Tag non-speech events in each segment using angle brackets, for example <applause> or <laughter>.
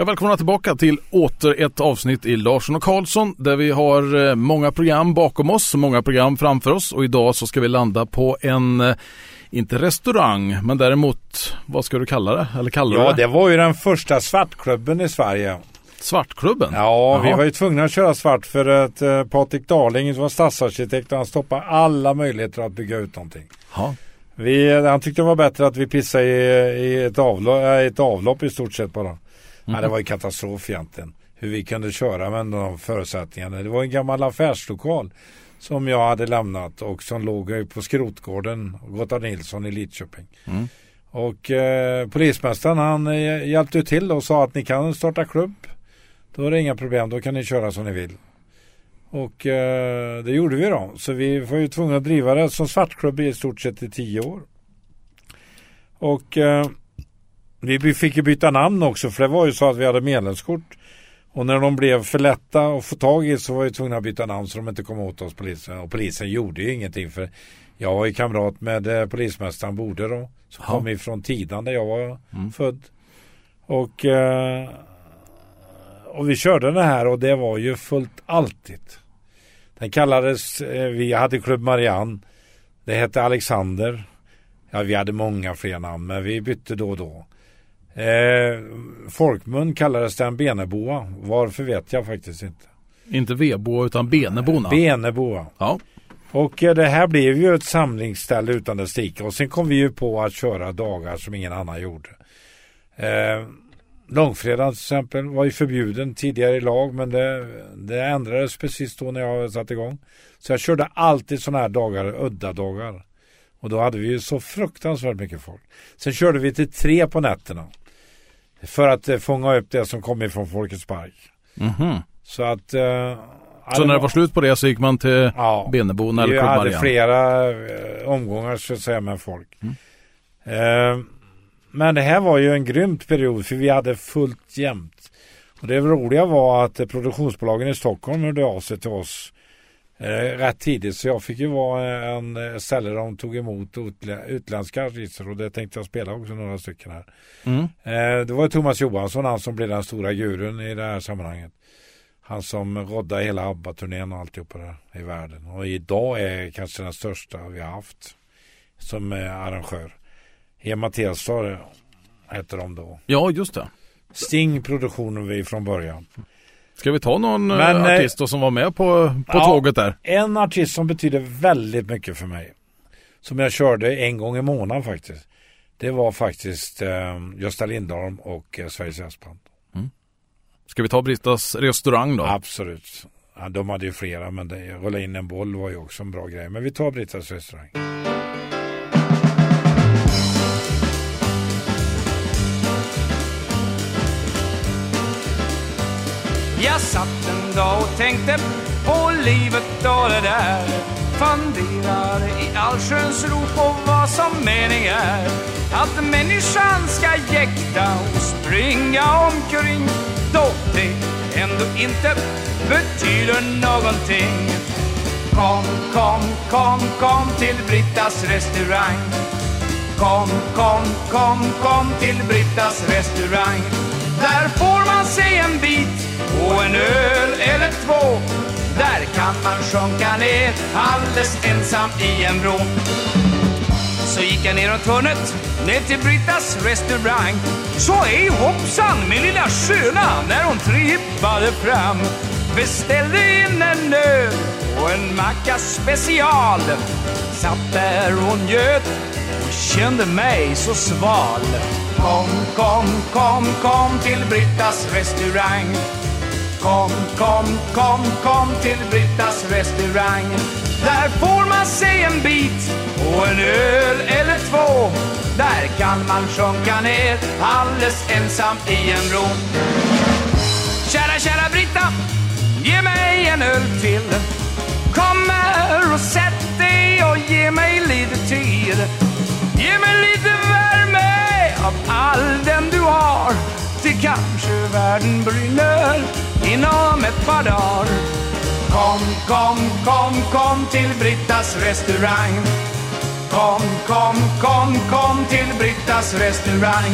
Ja, välkomna tillbaka till åter ett avsnitt i Larsson och Karlsson där vi har eh, många program bakom oss, många program framför oss och idag så ska vi landa på en, eh, inte restaurang, men däremot, vad ska du kalla det? Eller kallar Ja, det? det var ju den första svartklubben i Sverige. Svartklubben? Ja, vi Jaha. var ju tvungna att köra svart för att eh, Patrik Darling som var stadsarkitekt och han stoppade alla möjligheter att bygga ut någonting. Ja. Vi, han tyckte det var bättre att vi pissade i, i ett, avlopp, äh, ett avlopp i stort sett bara. Ja, det var ju katastrof egentligen. Hur vi kunde köra med de förutsättningarna. Det var en gammal affärslokal som jag hade lämnat och som låg på skrotgården Gotthard Nilsson i Lidköping. Mm. Och eh, polismästaren han eh, hjälpte till och sa att ni kan starta klubb. Då är det inga problem, då kan ni köra som ni vill. Och eh, det gjorde vi då. Så vi var ju tvungna att driva det som svartklubb i stort sett i tio år. Och eh, vi fick ju byta namn också för det var ju så att vi hade medlemskort. Och när de blev för lätta att få tag i så var vi tvungna att byta namn så de inte kom åt oss polisen. Och polisen gjorde ju ingenting för jag var ju kamrat med eh, polismästaren Borde då. Som Ja. kom ifrån Tidan där jag var Mm. född. Och, eh, och vi körde det här och det var ju fullt alltid. Den kallades, eh, vi hade Klubb Marianne. Det hette Alexander. Ja, vi hade många fler namn men vi bytte då och då. Eh, folkmun kallades den Beneboa. Varför vet jag faktiskt inte. Inte Vebo utan Beneborna. Beneboa. ja. Och eh, det här blev ju ett samlingsställe utan dess like. Och sen kom vi ju på att köra dagar som ingen annan gjorde. Eh, långfredagen till exempel var ju förbjuden tidigare i lag men det, det ändrades precis då när jag satte igång. Så jag körde alltid sådana här dagar, udda dagar. Och då hade vi ju så fruktansvärt mycket folk. Sen körde vi till tre på nätterna. För att eh, fånga upp det som kom ifrån Folkets Park. Mhm. Så att... Eh, Så när det var slut på det så gick man till Ja. Beneborna eller Vi hade flera eh, omgångar så att säga med folk. Mm. Eh, men det här var ju en grymt period för vi hade fullt jämt. Och det roliga var att produktionsbolagen i Stockholm hörde av sig till oss rätt tidigt. Så jag fick ju vara en eh, ställe där de tog emot utlä- utländska artister och det tänkte jag spela också några stycken här. Mm. Eh, det var Thomas Johansson, han som blev den stora gurun i det här sammanhanget. Han som roddade hela ABBA-turnén och alltihopa där i världen. Och idag är kanske den största vi har haft som eh, arrangör. Ema Telstar hette de då. Ja, just det. Sting produktionen vi från början. Ska vi ta någon eh, Men, eh, artist då som var med på, på ja. tåget där? En artist som betyder väldigt mycket för mig. Som jag körde en gång i månaden faktiskt. Det var faktiskt eh, Gösta Lindholm och eh, Sveriges Jazzband. Ska vi ta Brittas restaurang då? Absolut. Ja, de hade ju flera men det, rulla in en boll var ju också en bra grej. Men vi tar Brittas restaurang. Jag satt en dag och tänkte på livet och det där. Funderade i allsköns ro på vad som mening är. Att människan ska jäkta och springa omkring. Då det ändå inte betyder någonting. Kom, kom, kom, kom till Brittas restaurang. Kom, kom, kom, kom till Brittas restaurang. Där får man sig en bit och en öl eller två. Där kan man sjunka ner alldeles ensam i en vrå. Så gick jag neråt hörnet, ner till Brittas restaurang. Så hej hoppsan min lilla sköna när hon trippade fram. Beställde in en öl och en macka special. Satt där och njöt och kände mig så sval. Kom, kom, kom, kom till Brittas restaurang. Kom, kom, kom, kom till Brittas restaurang. Där får man sig en bit och en öl eller två. Där kan man sjunka ner alldeles ensam i en vrå Kära, kära Britta, ge mig en öl till. Kom här och sätt dig och ge mig lite tid. Ge mig lite värme av all den du har Till kanske världen brinner inom ett par dagar Kom, kom, kom, kom till Brittas restaurang Kom, kom, kom, kom till Brittas restaurang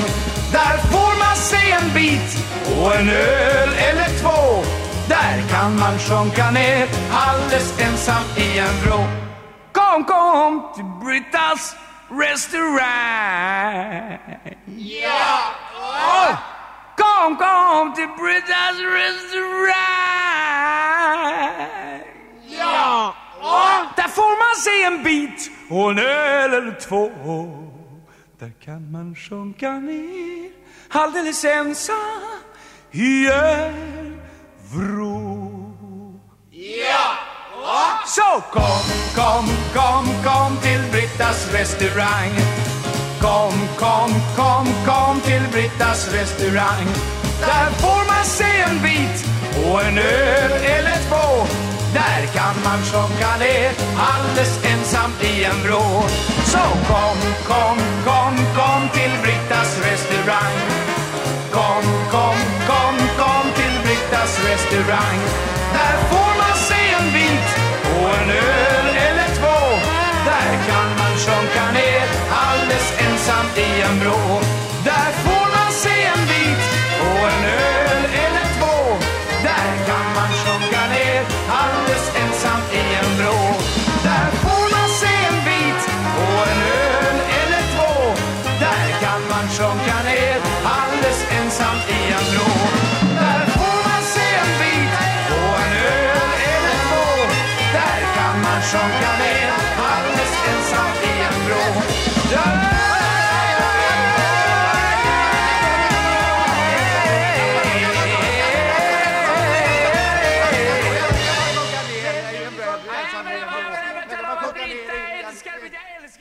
Där får man se en bit och en öl eller två. Där kan man sjunka ner alldeles ensam i en vrå. Kom, kom till Brittas restaurang. Ja! Kom, kom till Brittas restaurang. Ja! Där får man se en bit och en öl eller två. Där kan man sjunka ner alldeles ensam i en vrå. Ja! Så kom, kom, kom, kom till Brittas restaurang. Kom, kom, kom, kom till Brittas restaurang. Där får man se en bit och en öl eller två. Där kan man sjunka ner alldeles ensam i en vrå. Så kom, kom, kom, kom till Brittas restaurang. Kom, kom, kom, kom till Brittas restaurang. Där får man se en en öl eller två. Där kan man sjunka ner alldeles ensam i en vrå.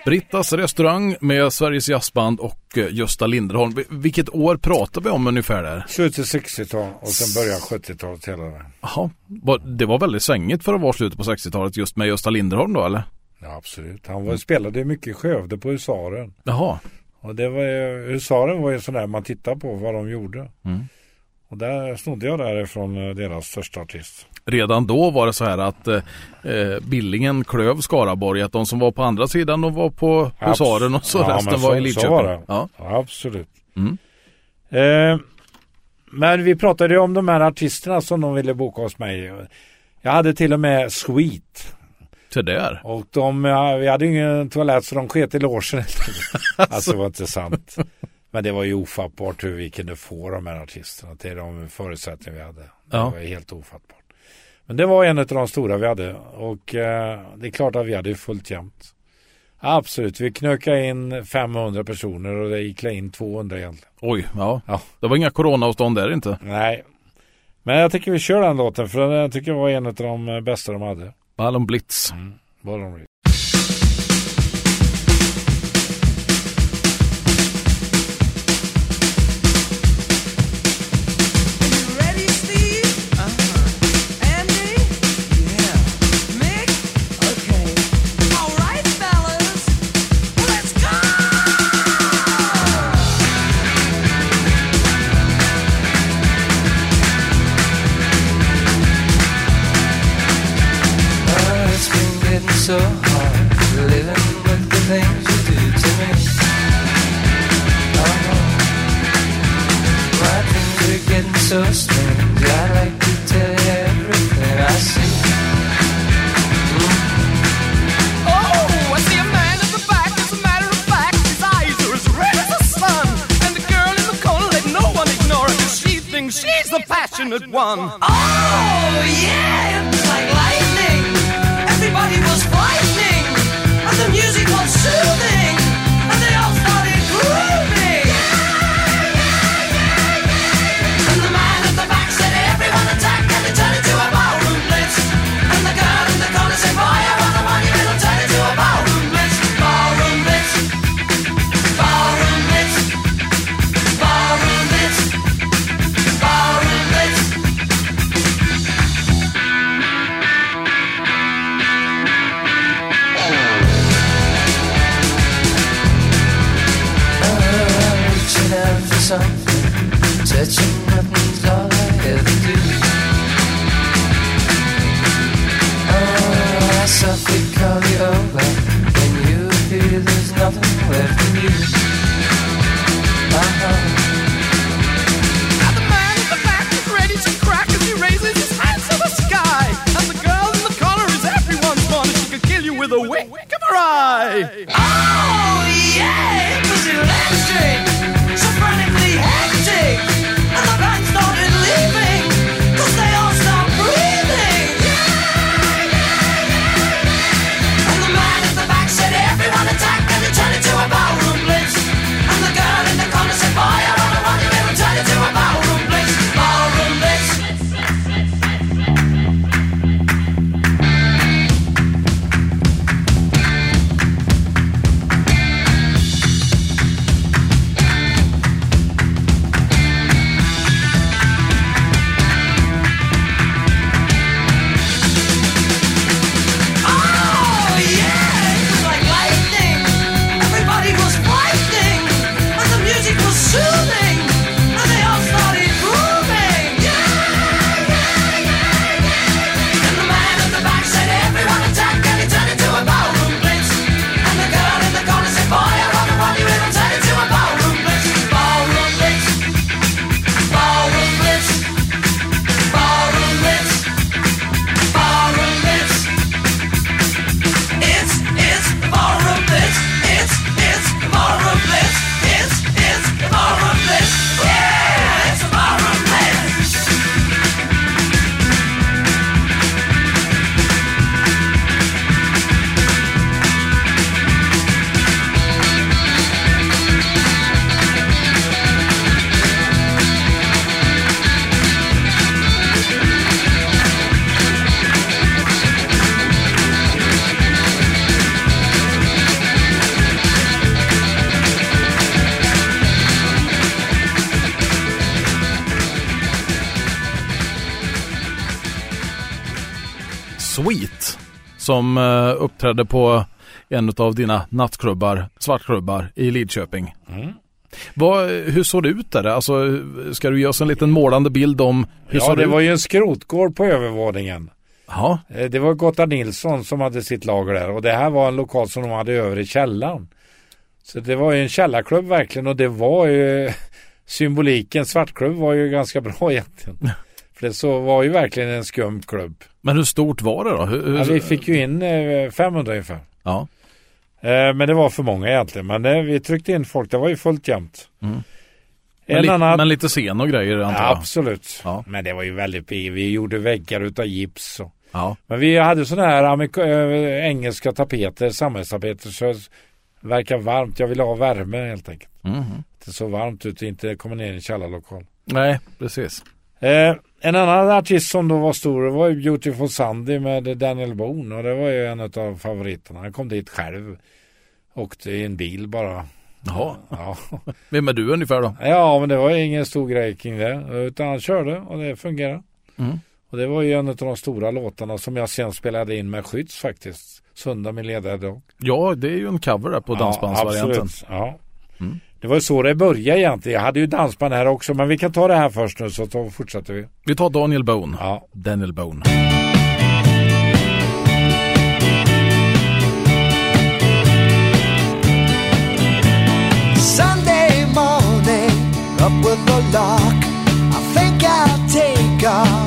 Brittas restaurang med Sveriges jazzband och eh, Gösta Linderholm. Vi- Vilket år pratar vi om ungefär där? Slutet 60-tal och sen börjar 70-talet hela det. Jaha, det var väldigt svängigt för att vara slutet på 60-talet just med Gösta Linderholm då eller? Ja, absolut. Han var, spelade mycket i Skövde på Husaren. Jaha, Och det var ju, Husaren var ju sån där man tittar på vad de gjorde. Mm. Och där snodde jag därifrån eh, deras största artist. Redan då var det så här att eh, eh, Billingen klöv Skaraborg, att de som var på andra sidan de var på Husaren och så Ja, resten men var så- i så Lidköping. var det. Ja. Absolut. Mm. Eh, men vi pratade ju om de här artisterna som de ville boka hos mig. Jag hade till och med Sweet. Så där. Och de, vi hade ingen toalett så de sket i logen. <laughs> alltså det var inte sant. Men det var ju ofattbart hur vi kunde få de här artisterna till de förutsättningar vi hade. Det Ja. var helt ofattbart. Men det var en av de stora vi hade. Och eh, det är klart att vi hade fullt jämt. Absolut, vi knökade in 500 personer och det gick in 200 egentligen. Oj, ja. Ja. Det var inga coronaavstånd där inte. Nej. Men jag tycker vi kör den låten för jag tycker det var en av de bästa de hade. Ballon Blitz. Var de Ready, som eh, uppträdde på en av dina nattklubbar, svartklubbar i Lidköping. Mm. Vad, hur såg det ut där? Alltså, ska du ge oss en liten målande bild om hur Ja, det ut? var ju en skrotgård på övervåningen. Ja, Eh, Det var Gotta Nilsson som hade sitt lager där och det här var en lokal som de hade över i källaren. Så det var ju en källarklubb verkligen och det var ju <laughs> symboliken svartklubb var ju ganska bra egentligen. För det så var ju verkligen en skum klubb. men hur stort var det då? Hur, hur, Ja, vi fick ju in eh, 500 ungefär. ja. Eh, Men det var för många egentligen. Men eh, vi tryckte in folk, det var ju fullt jämnt. Mm. En Men, li- annan... men lite scen och grejer antar Ja, jag. absolut. Ja. Men det var ju väldigt Vi gjorde väggar utav gips. Och... Ja. Men vi hade sådana här äh, engelska tapeter, samhällstapeter. Så det verkar varmt. Jag ville ha värme helt enkelt. Mhm. Det är så varmt ute inte komma ner i en källarlokal. Nej, precis. Eh, en annan artist som då var stor var Beautiful Sunday med Daniel Boone. Och det var ju en av favoriterna. Han kom dit själv. Åkte i en bil bara. Jaha. Ja. Vem är du ungefär då? ja, men det var ju ingen stor grej kring det. Utan han körde och det fungerade. Mm. Och det var ju en av de stora låtarna som jag sen spelade in med Skydds faktiskt. Söndag min ledardag. Ja, det är ju en cover där på dansbandsvarianten. absolut. Ja. Mm. Det var så det började egentligen. Jag hade ju dansband här också men vi kan ta det här först nu så fortsätter vi. Vi tar Daniel Bone. Ja. Daniel Bone. Sunday morning, up with the lark. I think I'll take a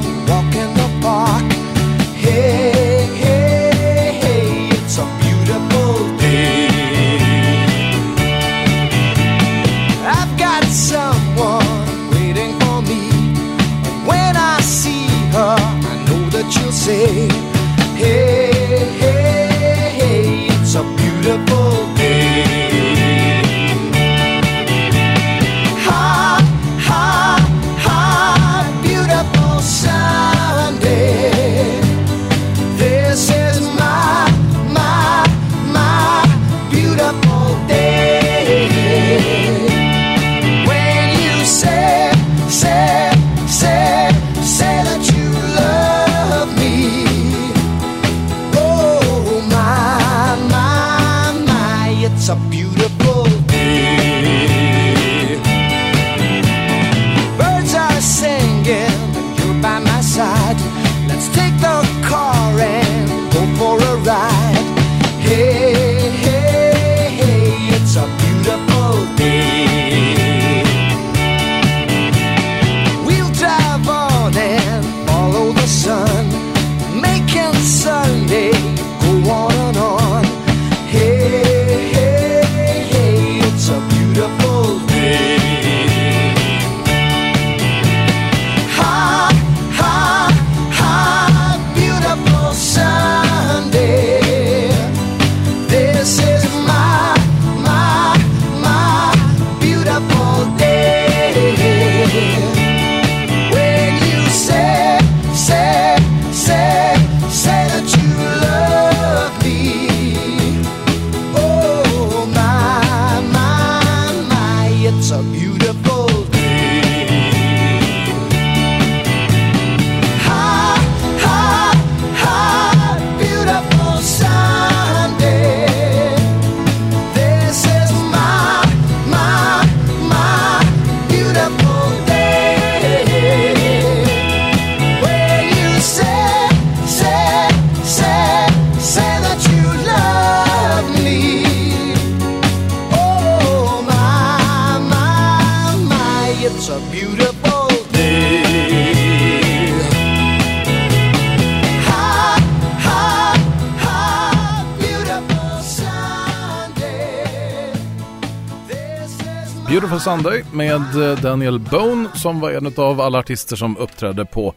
Sunday med eh, Daniel Bone som var en av alla artister som uppträdde på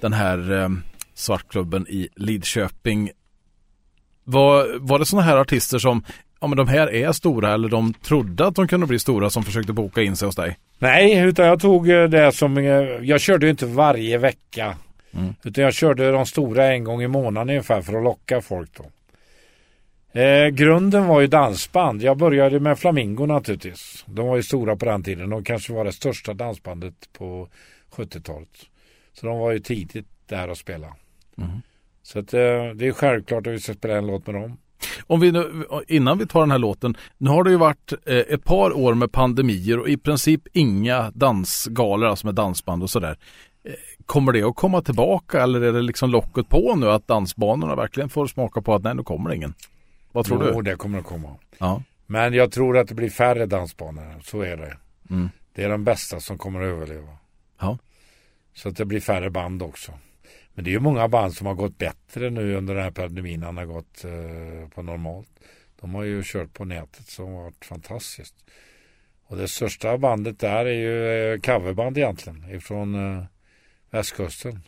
den här eh, svartklubben i Lidköping. Var, var det sådana här artister som, ja men de här är stora eller de trodde att de kunde bli stora som försökte boka in sig hos dig? Nej, utan jag tog eh, det som, jag körde ju inte varje vecka. Mm. Utan jag körde de stora en gång i månaden ungefär för att locka folk då. Eh, grunden var ju dansband. Jag började med Flamingo naturligtvis. De var ju stora på den tiden. De kanske var det största dansbandet på 70-talet. Så de var ju tidigt där att spela. Mm. Så att, eh, det är självklart att vi ska spela en låt med dem. Om vi nu, innan vi tar den här låten, nu har det ju varit eh, ett par år med pandemier och i princip inga dansgalor, alltså med dansband och sådär. Eh, Kommer det att komma tillbaka eller är det liksom locket på nu att dansbanorna verkligen får smaka på att nej, nu kommer det ingen? Vad tror Jo, du? det kommer att komma. Ja. Men jag tror att det blir färre dansbanor. Så är det. Mm. Det är de bästa som kommer att överleva. Ja. Så att det blir färre band också. Men det är ju många band som har gått bättre nu under den här pandemin än har gått eh, på normalt. De har ju kört på nätet som har varit fantastiskt. Och det största bandet där är ju eh, coverband egentligen ifrån eh, västkusten.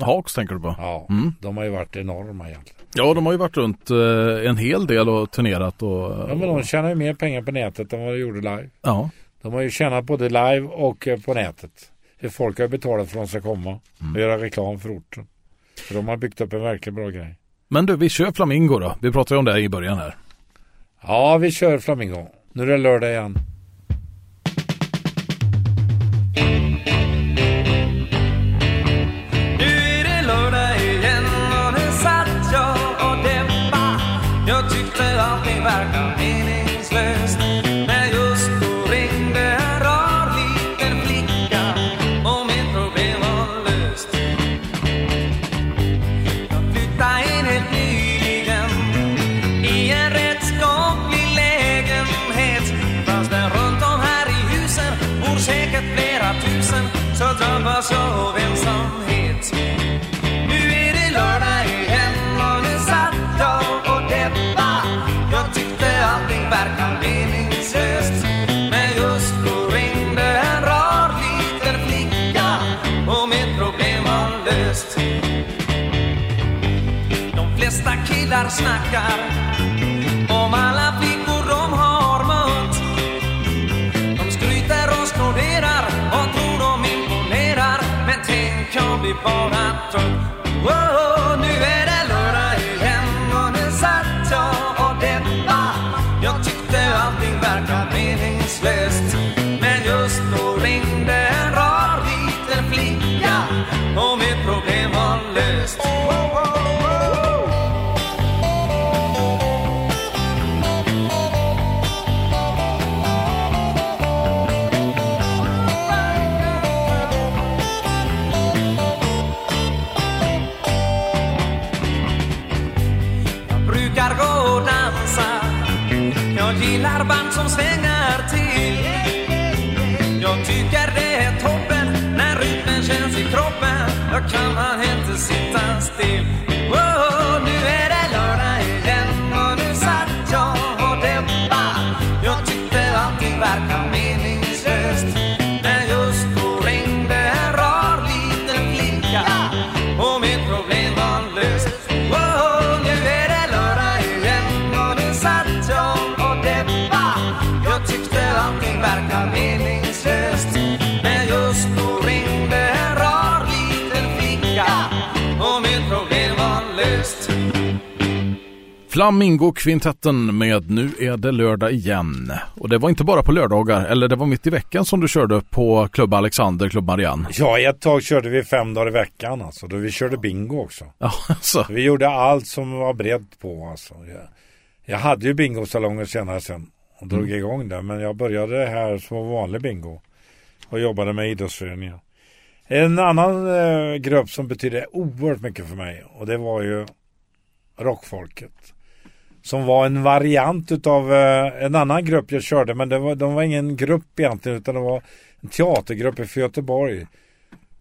Hawks tänker du på? Ja, Mm. de har ju varit enorma egentligen. Ja, de har ju varit runt eh, en hel del och turnerat och... Ja, men de tjänar ju mer pengar på nätet än vad de gjorde live. ja. De har ju tjänat både live och eh, på nätet. För folk har betalat för att de ska komma och göra reklam för orten. För de har byggt upp en verkligt bra grej. Men du, vi kör Flamingo då. Vi pratade ju om det i början här. Ja, vi kör Flamingo. Nu är det lördag igen. Tyckte allting verkade meningslöst. Killar snackar om alla flickor de har mött. De skryter och skroderar och tror de imponerar. Men tänk jag blir bara trött. Kan man inte sitta still. Oh, nu är det Flamingo-kvintetten med Nu är det lördag igen. Och det var inte bara på lördagar, eller det var mitt i veckan som du körde på Klubb Alexander, Klubb Marianne. Ja, ett tag körde vi fem dagar i veckan alltså. Då vi körde bingo också. Ja, <laughs> alltså. Vi gjorde allt som var bredd på alltså. Jag, jag hade ju bingosalonger senare sen och drog igång det. Men jag började här som vanlig bingo och jobbade med idrottsföreningar. En annan eh, grupp som betydde oerhört mycket för mig och det var ju rockfolket. Som var en variant utav eh, en annan grupp jag körde men det var, de var ingen grupp egentligen utan det var en teatergrupp för Göteborg.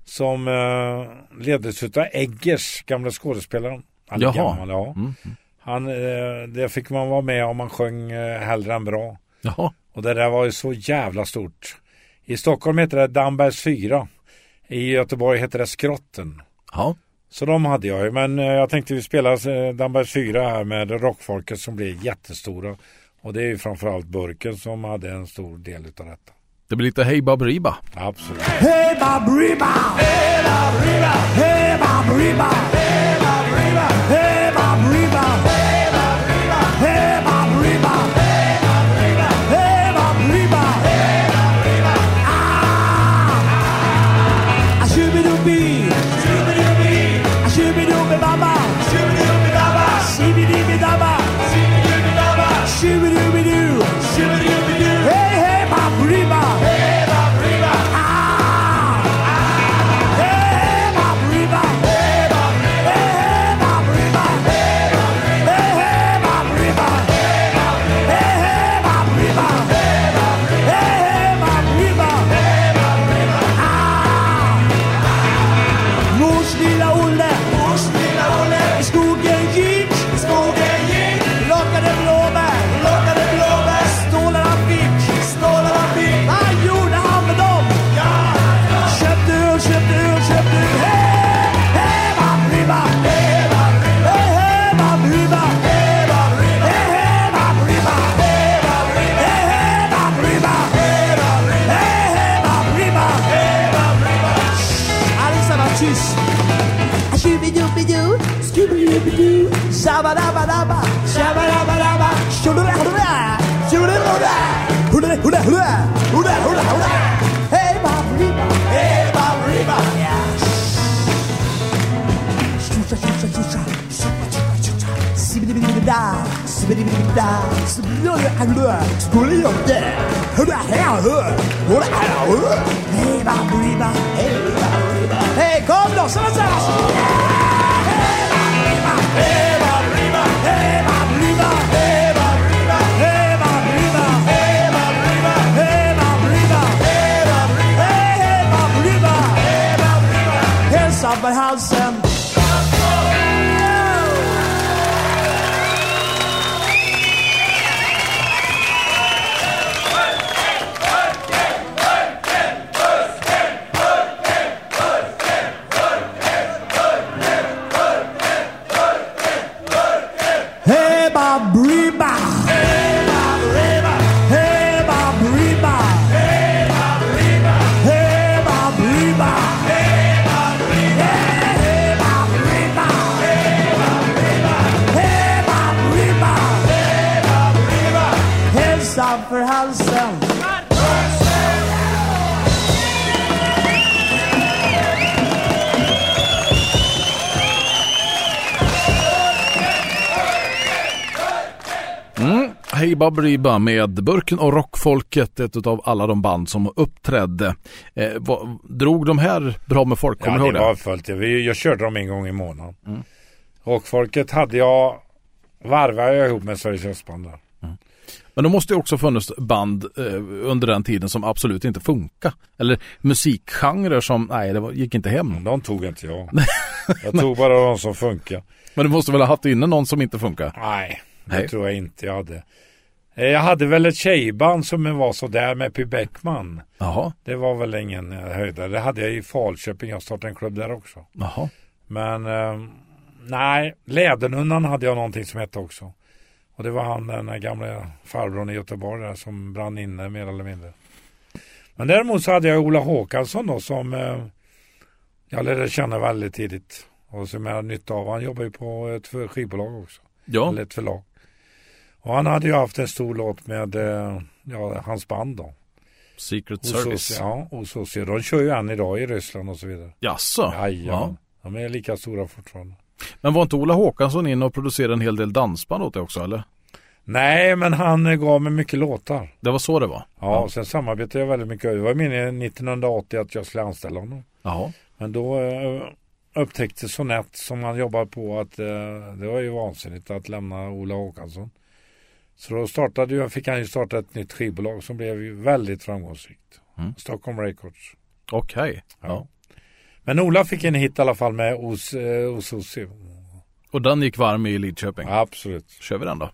Som eh, leddes utav Eggers, gamla skådespelaren. Han är Jaha. gammal, ja. Mm. Han, eh, det fick man vara med om man sjöng eh, hellre än bra. Jaha. Och det där var ju så jävla stort. I Stockholm heter det Dambergs 4. I Göteborg heter det Skrotten. Ja. Så de hade jag ju. Men eh, jag tänkte vi spelar eh, Dambergs 4 här med rockfolket som blev jättestora. Och det är ju framförallt Burken som hade en stor del utav detta. Det blir lite Hey Baberiba. Absolut. Hey, Baberiba! Hey, Baberiba! Hey, Baberiba! Hey, Baberiba! 스비리비다. 스비리리 안루아 스비리 없대. 흐라 헤아 흐 뭐라 헤아 흐 헤바 무리바 헤바 무리바 헤 건너 쓰러져! 헤바 무리바 헤 Baberiba med Burken och Rockfolket, ett av alla de band som uppträdde. Eh, vad, drog de här bra med folk? Kommer Ja, du det ihåg det? var fullt. Vi, jag körde dem en gång i månaden. Och folket hade jag, varvade jag ihop med Sveriges Jazzband där. Men det måste ju också funnits band eh, under den tiden som absolut inte funkar. Eller musikgenrer som, nej det var, gick inte hem. De tog inte jag. <laughs> jag tog bara de som funkar. Men du måste väl ha haft inne någon som inte funkar? Nej, det Nej. tror jag inte jag hade. Eh, Jag hade väl ett tjejband som var så där med Py Bäckman. Jaha, Det var väl ingen eh, höjdare. Det hade jag i Falköping. Jag startade en klubb där också. jaha. Men eh, nej, Lädernunnan hade jag någonting som hette också. Och det var han den gamla farbrorn i Göteborg där som brann inne mer eller mindre. Men däremot så hade jag Ola Håkansson då som eh, jag lärde känna väldigt tidigt. Och som jag hade nytta av. Han jobbar ju på ett för- skivbolag också. Ja, Eller ett förlag. Och han hade ju haft en stor låt med eh, ja, hans band då. Secret Ososi, Service. ja, Ososi. De kör ju än idag i Ryssland och så vidare. Jaså? Ja, De är lika stora fortfarande. Men var inte Ola Håkansson in och producerade en hel del dansband åt det också eller? Nej, men han eh, gav mig mycket låtar. Det var så det var? Ja, och sen samarbetade jag väldigt mycket. Det var meningen 1980 att jag skulle anställa honom. Jaha. Men då eh, upptäckte Sonett som han jobbar på att eh, det var ju vansinnigt att lämna Ola Håkansson. Så då startade jag, fick han ju starta ett nytt skivbolag som blev ju väldigt framgångsrikt. Mm. Stockholm Records. Okej. Ja. Ja. Men Ola fick en hit i alla fall med Os, eh, Ososi. Och den gick varm i Lidköping. Absolut. Kör vi den då?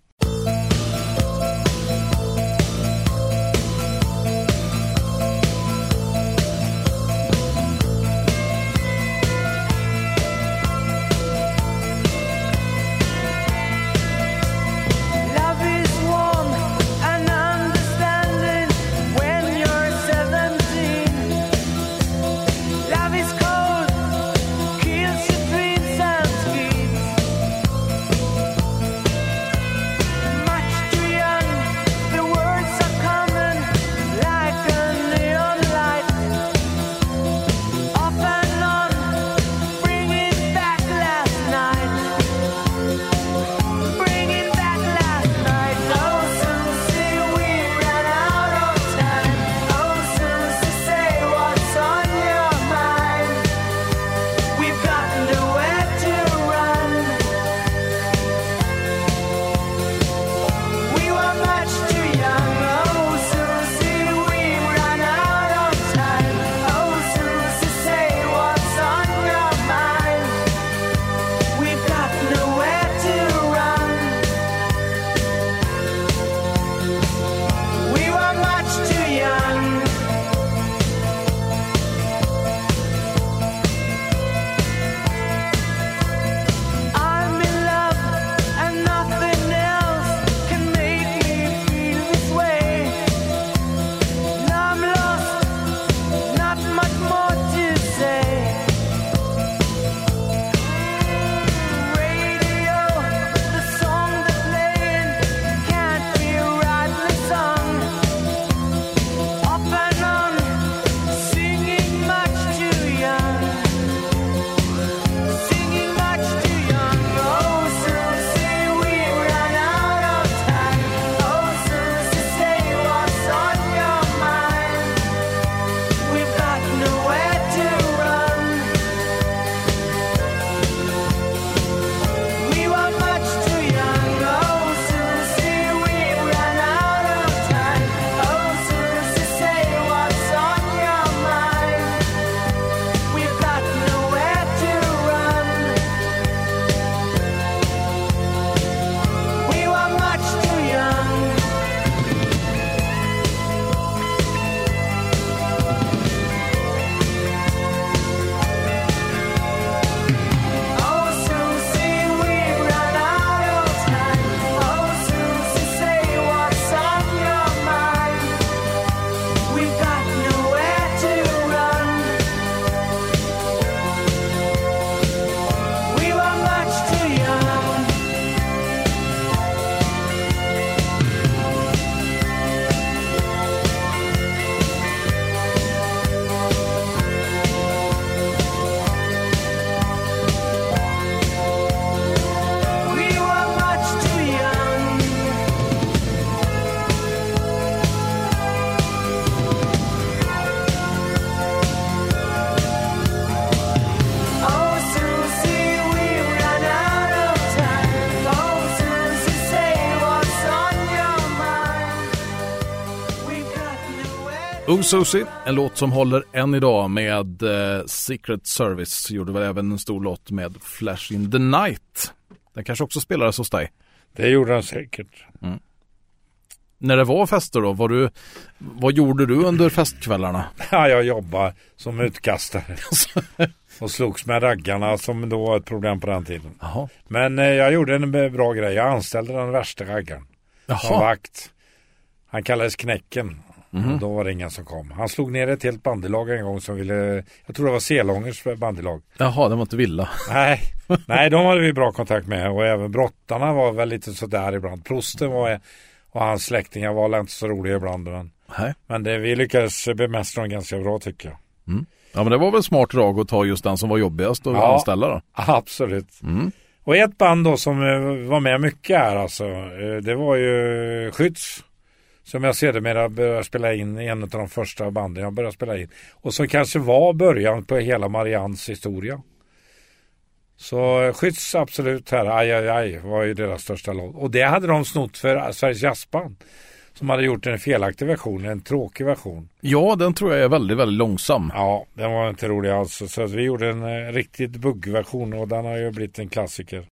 Oh Susie, en låt som håller än idag med eh, Secret Service. Gjorde väl även en stor låt med Flash in the Night. Den kanske också spelades hos dig. Det gjorde han säkert. När det var fester då, var du, vad gjorde du under festkvällarna? Ja, jag jobbade som utkastare. <laughs> och slogs med raggarna som då var ett problem på den tiden. Jaha. Men eh, jag gjorde en bra grej. Jag anställde den värsta raggaren. Som vakt. Han kallades Knäcken. Och då var det ingen som kom. Han slog ner ett helt bandylag en gång som ville, jag tror det var Selångers bandylag. Jaha, det var inte Villa. Nej, <laughs> nej, de hade vi bra kontakt med och även brottarna var väl lite sådär ibland. Prosten var och hans släktingar var inte så roliga ibland. Men, Nej. men det, vi lyckades bemästra dem ganska bra tycker jag. Ja men det var väl smart drag att ta just den som var jobbigast att Ja. anställa då. <laughs> Absolut. Mm. Och ett band då som eh, var med mycket här alltså, eh, det var ju Skytts. Som jag sedermera började spela in i en av de första banden jag började spela in. Och som kanske var början på hela Marians historia. Så eh, Skytts absolut här, aj aj aj, var ju deras största låt. Och det hade de snott för Sveriges Jazzband. Som hade gjort en felaktig version, en tråkig version. Ja, den tror jag är väldigt, väldigt långsam. Ja, den var inte rolig alls. Så vi gjorde en eh, riktigt buggversion och den har ju blivit en klassiker.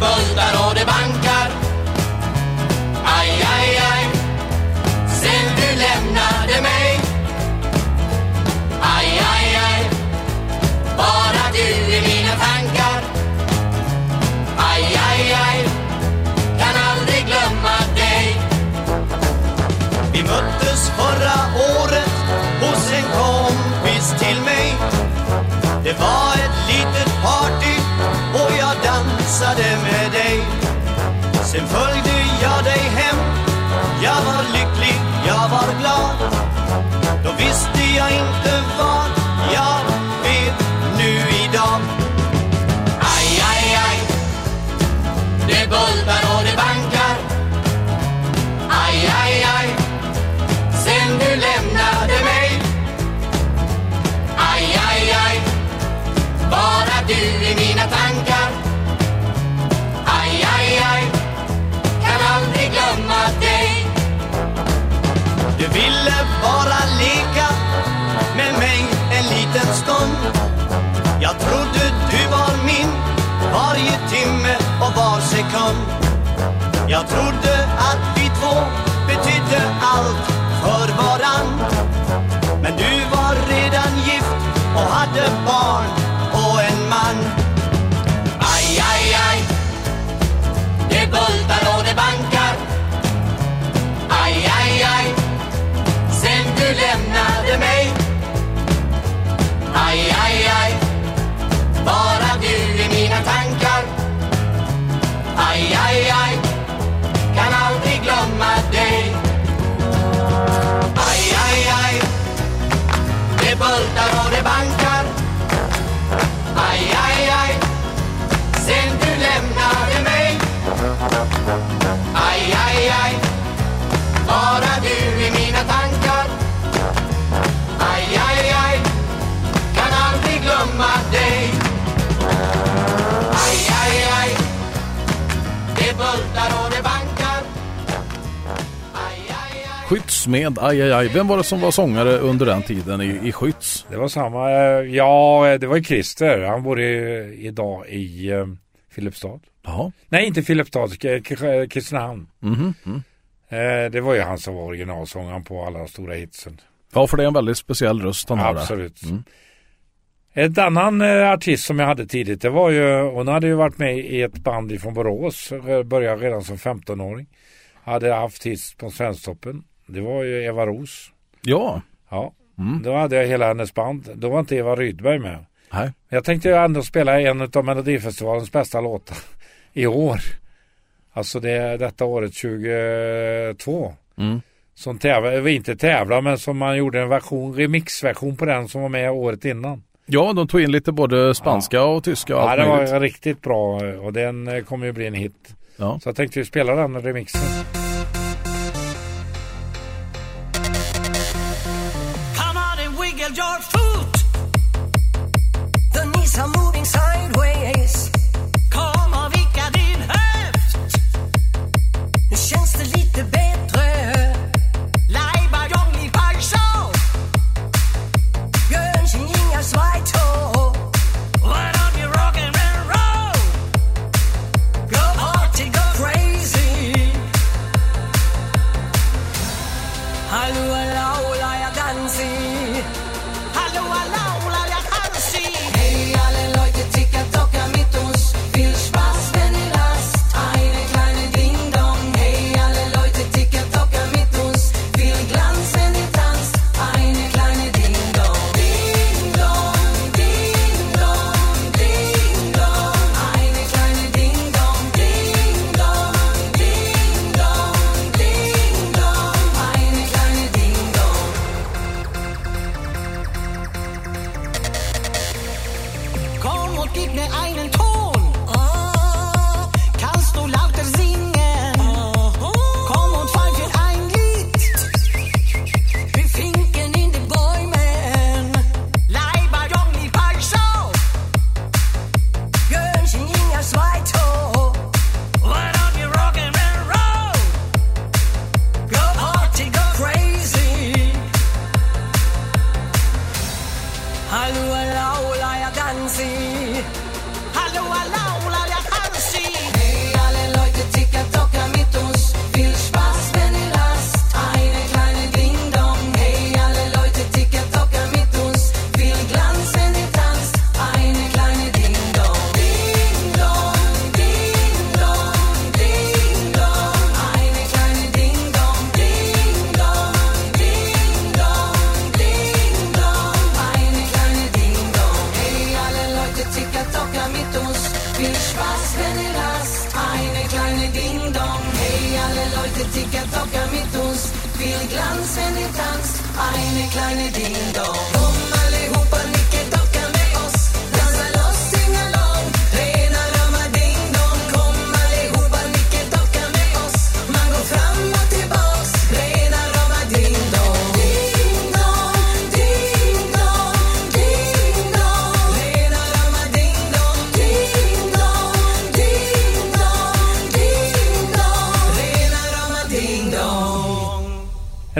Det bultar och det bankar. Aj, aj. Jag Aj, aj, aj Bara du i mina tankar Aj, aj, aj Kan aldrig glömma dig Aj, aj, aj Det bultar och det bankar Aj, aj, aj Skytts med Aj, aj, aj. Vem var det som var sångare under den tiden i, i Skytts? Det var samma, eh, ja det var ju Christer. Han bor i, idag i eh, Filipstad. Jaha. Nej inte Filipstad, K- K- Kristinehamn. Mm. Eh, det var ju han som var originalsångaren på alla de stora hitsen. Ja, för det är en väldigt speciell röst han har. Absolut. Mm. Ett annan eh, artist som jag hade tidigt, det var ju, hon hade ju varit med i ett band ifrån Borås, eh, började redan som 15-åring. Hade haft hits på Svensktoppen. Det var ju Eva Ros. Ja. Ja, Mm. då hade jag hela hennes band. Då var inte Eva Rydberg med. Nej. Jag tänkte ändå spela en av Melodifestivalens bästa låtar i år. Alltså det detta året 22. Mm. Som tävlar, inte tävlar men som man gjorde en version, remixversion på den som var med året innan. Ja, de tog in lite både spanska och tyska och Ja, det möjligt. var riktigt bra och den eh, kommer ju bli en hit. Ja. Så jag tänkte vi spela den remixen.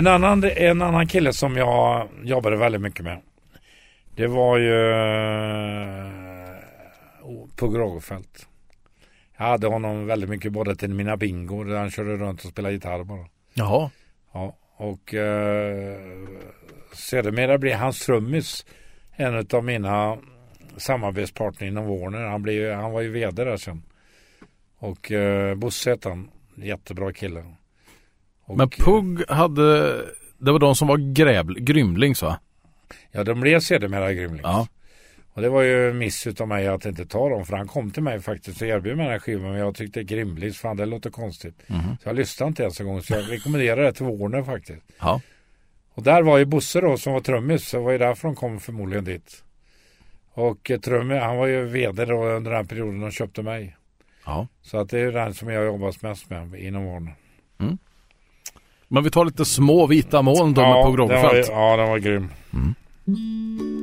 En annan, en annan kille som jag jobbade väldigt mycket med. Det var ju eh, Pugh Rogefeldt. Jag hade honom väldigt mycket både till mina bingo där han körde runt och spelade gitarr bara. Jaha. Ja, och eh, sedermera blev hans trummis en av mina samarbetspartner inom Warner. Han, blev, han var ju vd där sen. Och eh, Bosse hette han. Jättebra kille. Och, Men Pugg hade, det var de som var grävl, grymlings va? Ja, de blev sedermera Grymlings. Ja. Och det var ju miss utav mig att inte ta dem. För han kom till mig faktiskt och erbjöd mig den här skivan. Men jag tyckte Grymlings, fan det låter konstigt. Mhm. Så jag lyssnade inte ens en gång. Så jag rekommenderade det till Warner faktiskt. Ja. Och där var ju Bosse då som var trummis. Så det var ju därför de kom förmodligen dit. Och eh, trummis, han var ju vd då under den perioden de köpte mig. Ja. Så att det är ju den som jag jobbat mest med inom Warner. Men vi tar lite små vita moln då med Pugh den var, Rogefeldt. ja, den var grym. Små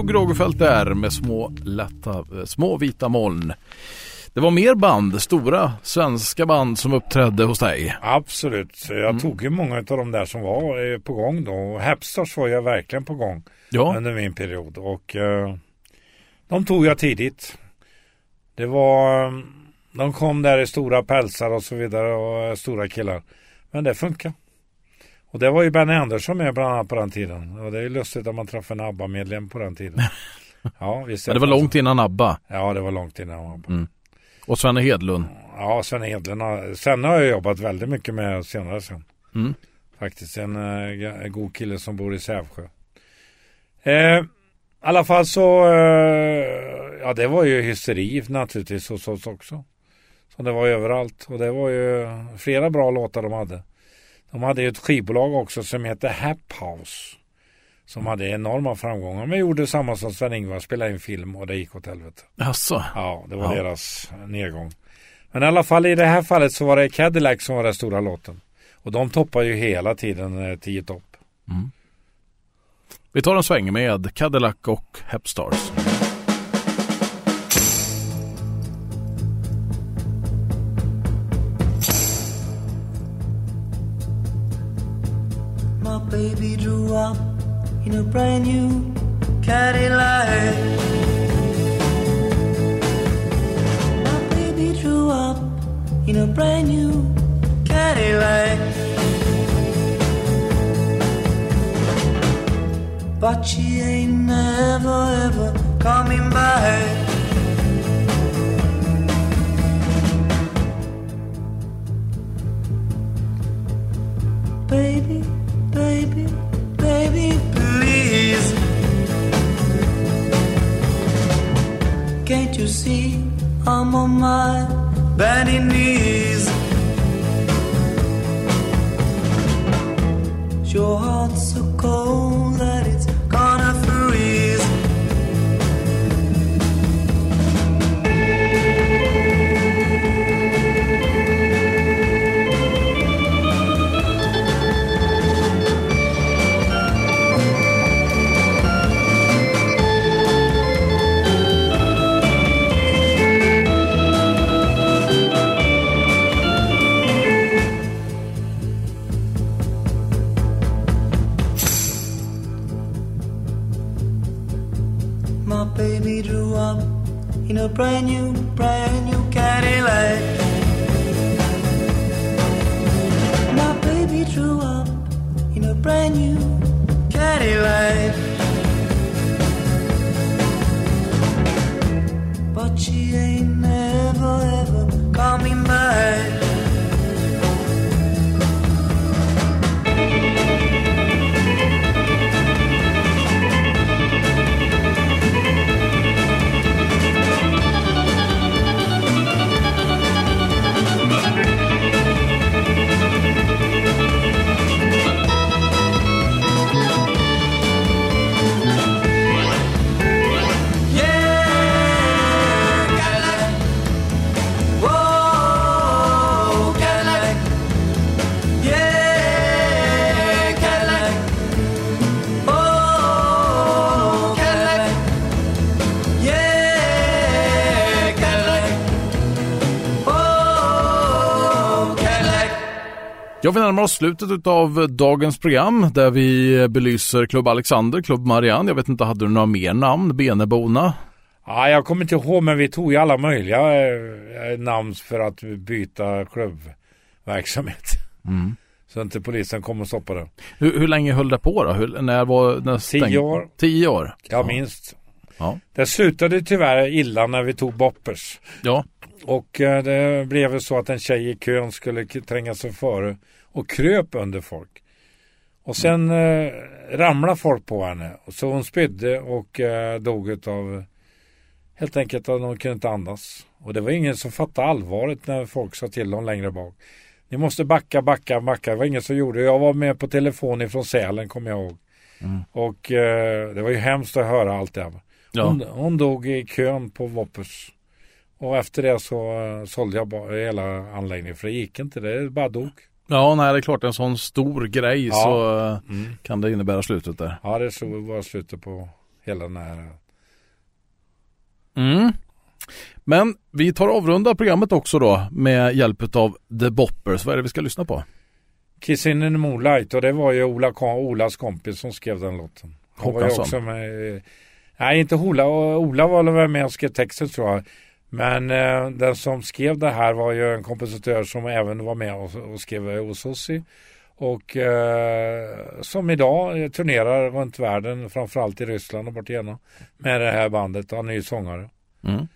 Pugh Rogefeldt där med små lätta, eh, små vita moln. Det var mer band, stora svenska band som uppträdde hos dig. Absolut. Jag tog ju många av de där som var eh, på gång då. Hepstars var jag verkligen på gång Ja, under min period. Och eh, de tog jag tidigt. Det var... eh, De kom där i stora pälsar och så vidare och stora killar. Men det funkar. Och det var ju Benny Andersson med bland annat på den tiden. Och det är ju lustigt att man träffar en ABBA-medlem på den tiden. <laughs> Ja, visst men det var långt innan ABBA Ja, det var långt innan ABBA. och Svenne Hedlund. Ja, Sven Hedlund har, Sven har jag jobbat väldigt mycket med senare sen. Mm. Faktiskt en, eh, en god kille som bor i Sävsjö. Eh, I alla fall så, eh, ja det var ju hysteri naturligtvis hos oss också. Som det var överallt. Och det var ju flera bra låtar de hade. De hade ett skivbolag också som hette Hap House. Som hade enorma framgångar. Men gjorde samma som Sven-Ingvar, spelade in film och det gick åt helvete. Jaså? Ja, det var Ja. deras nedgång. Men i alla fall i det här fallet så var det Cadillac som var den stora låten. Och de toppar ju hela tiden eh, 10 topp. Vi tar en sväng med Cadillac och Hepstars. Baby drew up in a brand new Cadillac. My baby drew up in a brand new Cadillac. But she ain't never ever coming back. Baby, baby, baby, please. Can't you see I'm on my bending knees? Your heart's so cold brand new, Ja, vi närmar oss slutet av dagens program där vi belyser Klubb Alexander, Klubb Marianne. Jag vet inte, hade du några mer namn? Beneborna? Ja, jag kommer inte ihåg men vi tog ju alla möjliga eh, namn för att byta klubbverksamhet. Mm. Så inte polisen kom och stoppade. Hur, hur länge höll det på då? Hur, när var när stäng- Tio år. Tio år? Ja, minst. Ja. Det slutade tyvärr illa när vi tog Boppers. Ja. Och eh, det blev väl så att en tjej i kön skulle tränga sig före och kröp under folk. Och sen eh, ramlade folk på henne. Och Så hon spydde och eh, dog av helt enkelt att hon kunde inte andas. Och det var ingen som fattade allvaret när folk sa till dem längre bak. Ni måste backa, backa, backa. Det var ingen som gjorde det. Jag var med på telefon ifrån Sälen kommer jag ihåg. Och eh, det var ju hemskt att höra allt det här. Ja. Hon, dog i kön på Woppers. Och efter det så uh, sålde jag bara hela anläggningen för det gick inte. Det bara dog. Ja, nej, det är klart en sån stor grej Ja. så eh, Mm. kan det innebära slutet där. Ja, det så var slutet på hela den här. Mm. Men vi tar och avrundar programmet också då med hjälp av The Boppers. Vad är det vi ska lyssna på? Kissing in the Moonlight och det var ju Ola, Olas kompis som skrev den låten. Han var ju Håkansson. också med, nej inte Ola, Ola var väl med och skrev texten tror jag. Men eh, den som skrev det här var ju en kompositör som även var med och, och skrev hos Ossi. Och eh, som idag turnerar runt världen, framförallt i Ryssland och bort igenom med det här bandet. Han är ju sångare. Mm.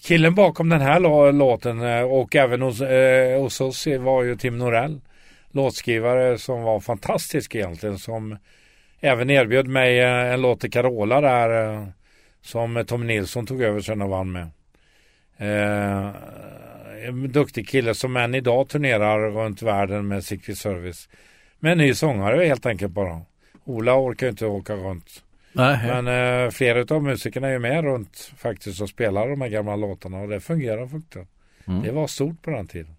Killen bakom den här lå- låten eh, och även hos, eh, hos oss var ju Tim Norell. Låtskrivare som var fantastisk egentligen. Som även erbjöd mig eh, en låt till Carola där. eh, Som Tom Nilsson tog över sen och vann med. Eh, en duktig kille som än idag turnerar runt världen med Secret Service. Med en ny sångare helt enkelt bara. Ola orkar ju inte åka runt. Nej, Men eh, flera av musikerna är ju med runt faktiskt och spelar de här gamla låtarna och det fungerar faktiskt. Mm. Det var stort på den tiden.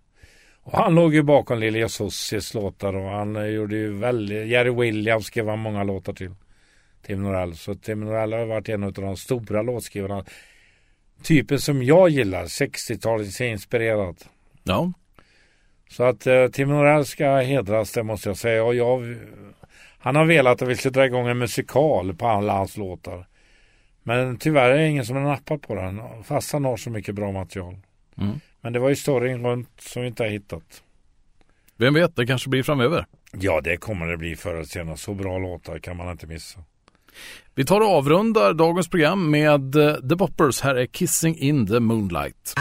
Och han låg ju bakom Lili Sussis låtar och han eh, gjorde ju väldigt, Jerry Williams skrev han många låtar till. Tim Norell. Så Tim Norell har varit en av de stora låtskrivarna. Typen som jag gillar, 60-talets inspirerad. Ja. Så att eh, Tim Norell ska hedras, det måste jag säga. Och jag, han har velat att vi ska dra igång en musikal på alla hans låtar. Men tyvärr är det ingen som har nappat på den. Fast han har så mycket bra material. Mm. Men det var ju storyn runt som vi inte har hittat. Vem vet, det kanske blir framöver. Ja, det kommer det bli förr eller senare. Så bra låtar kan man inte missa. Vi tar och avrundar dagens program med eh, The Boppers. Här är Kissing in the Moonlight.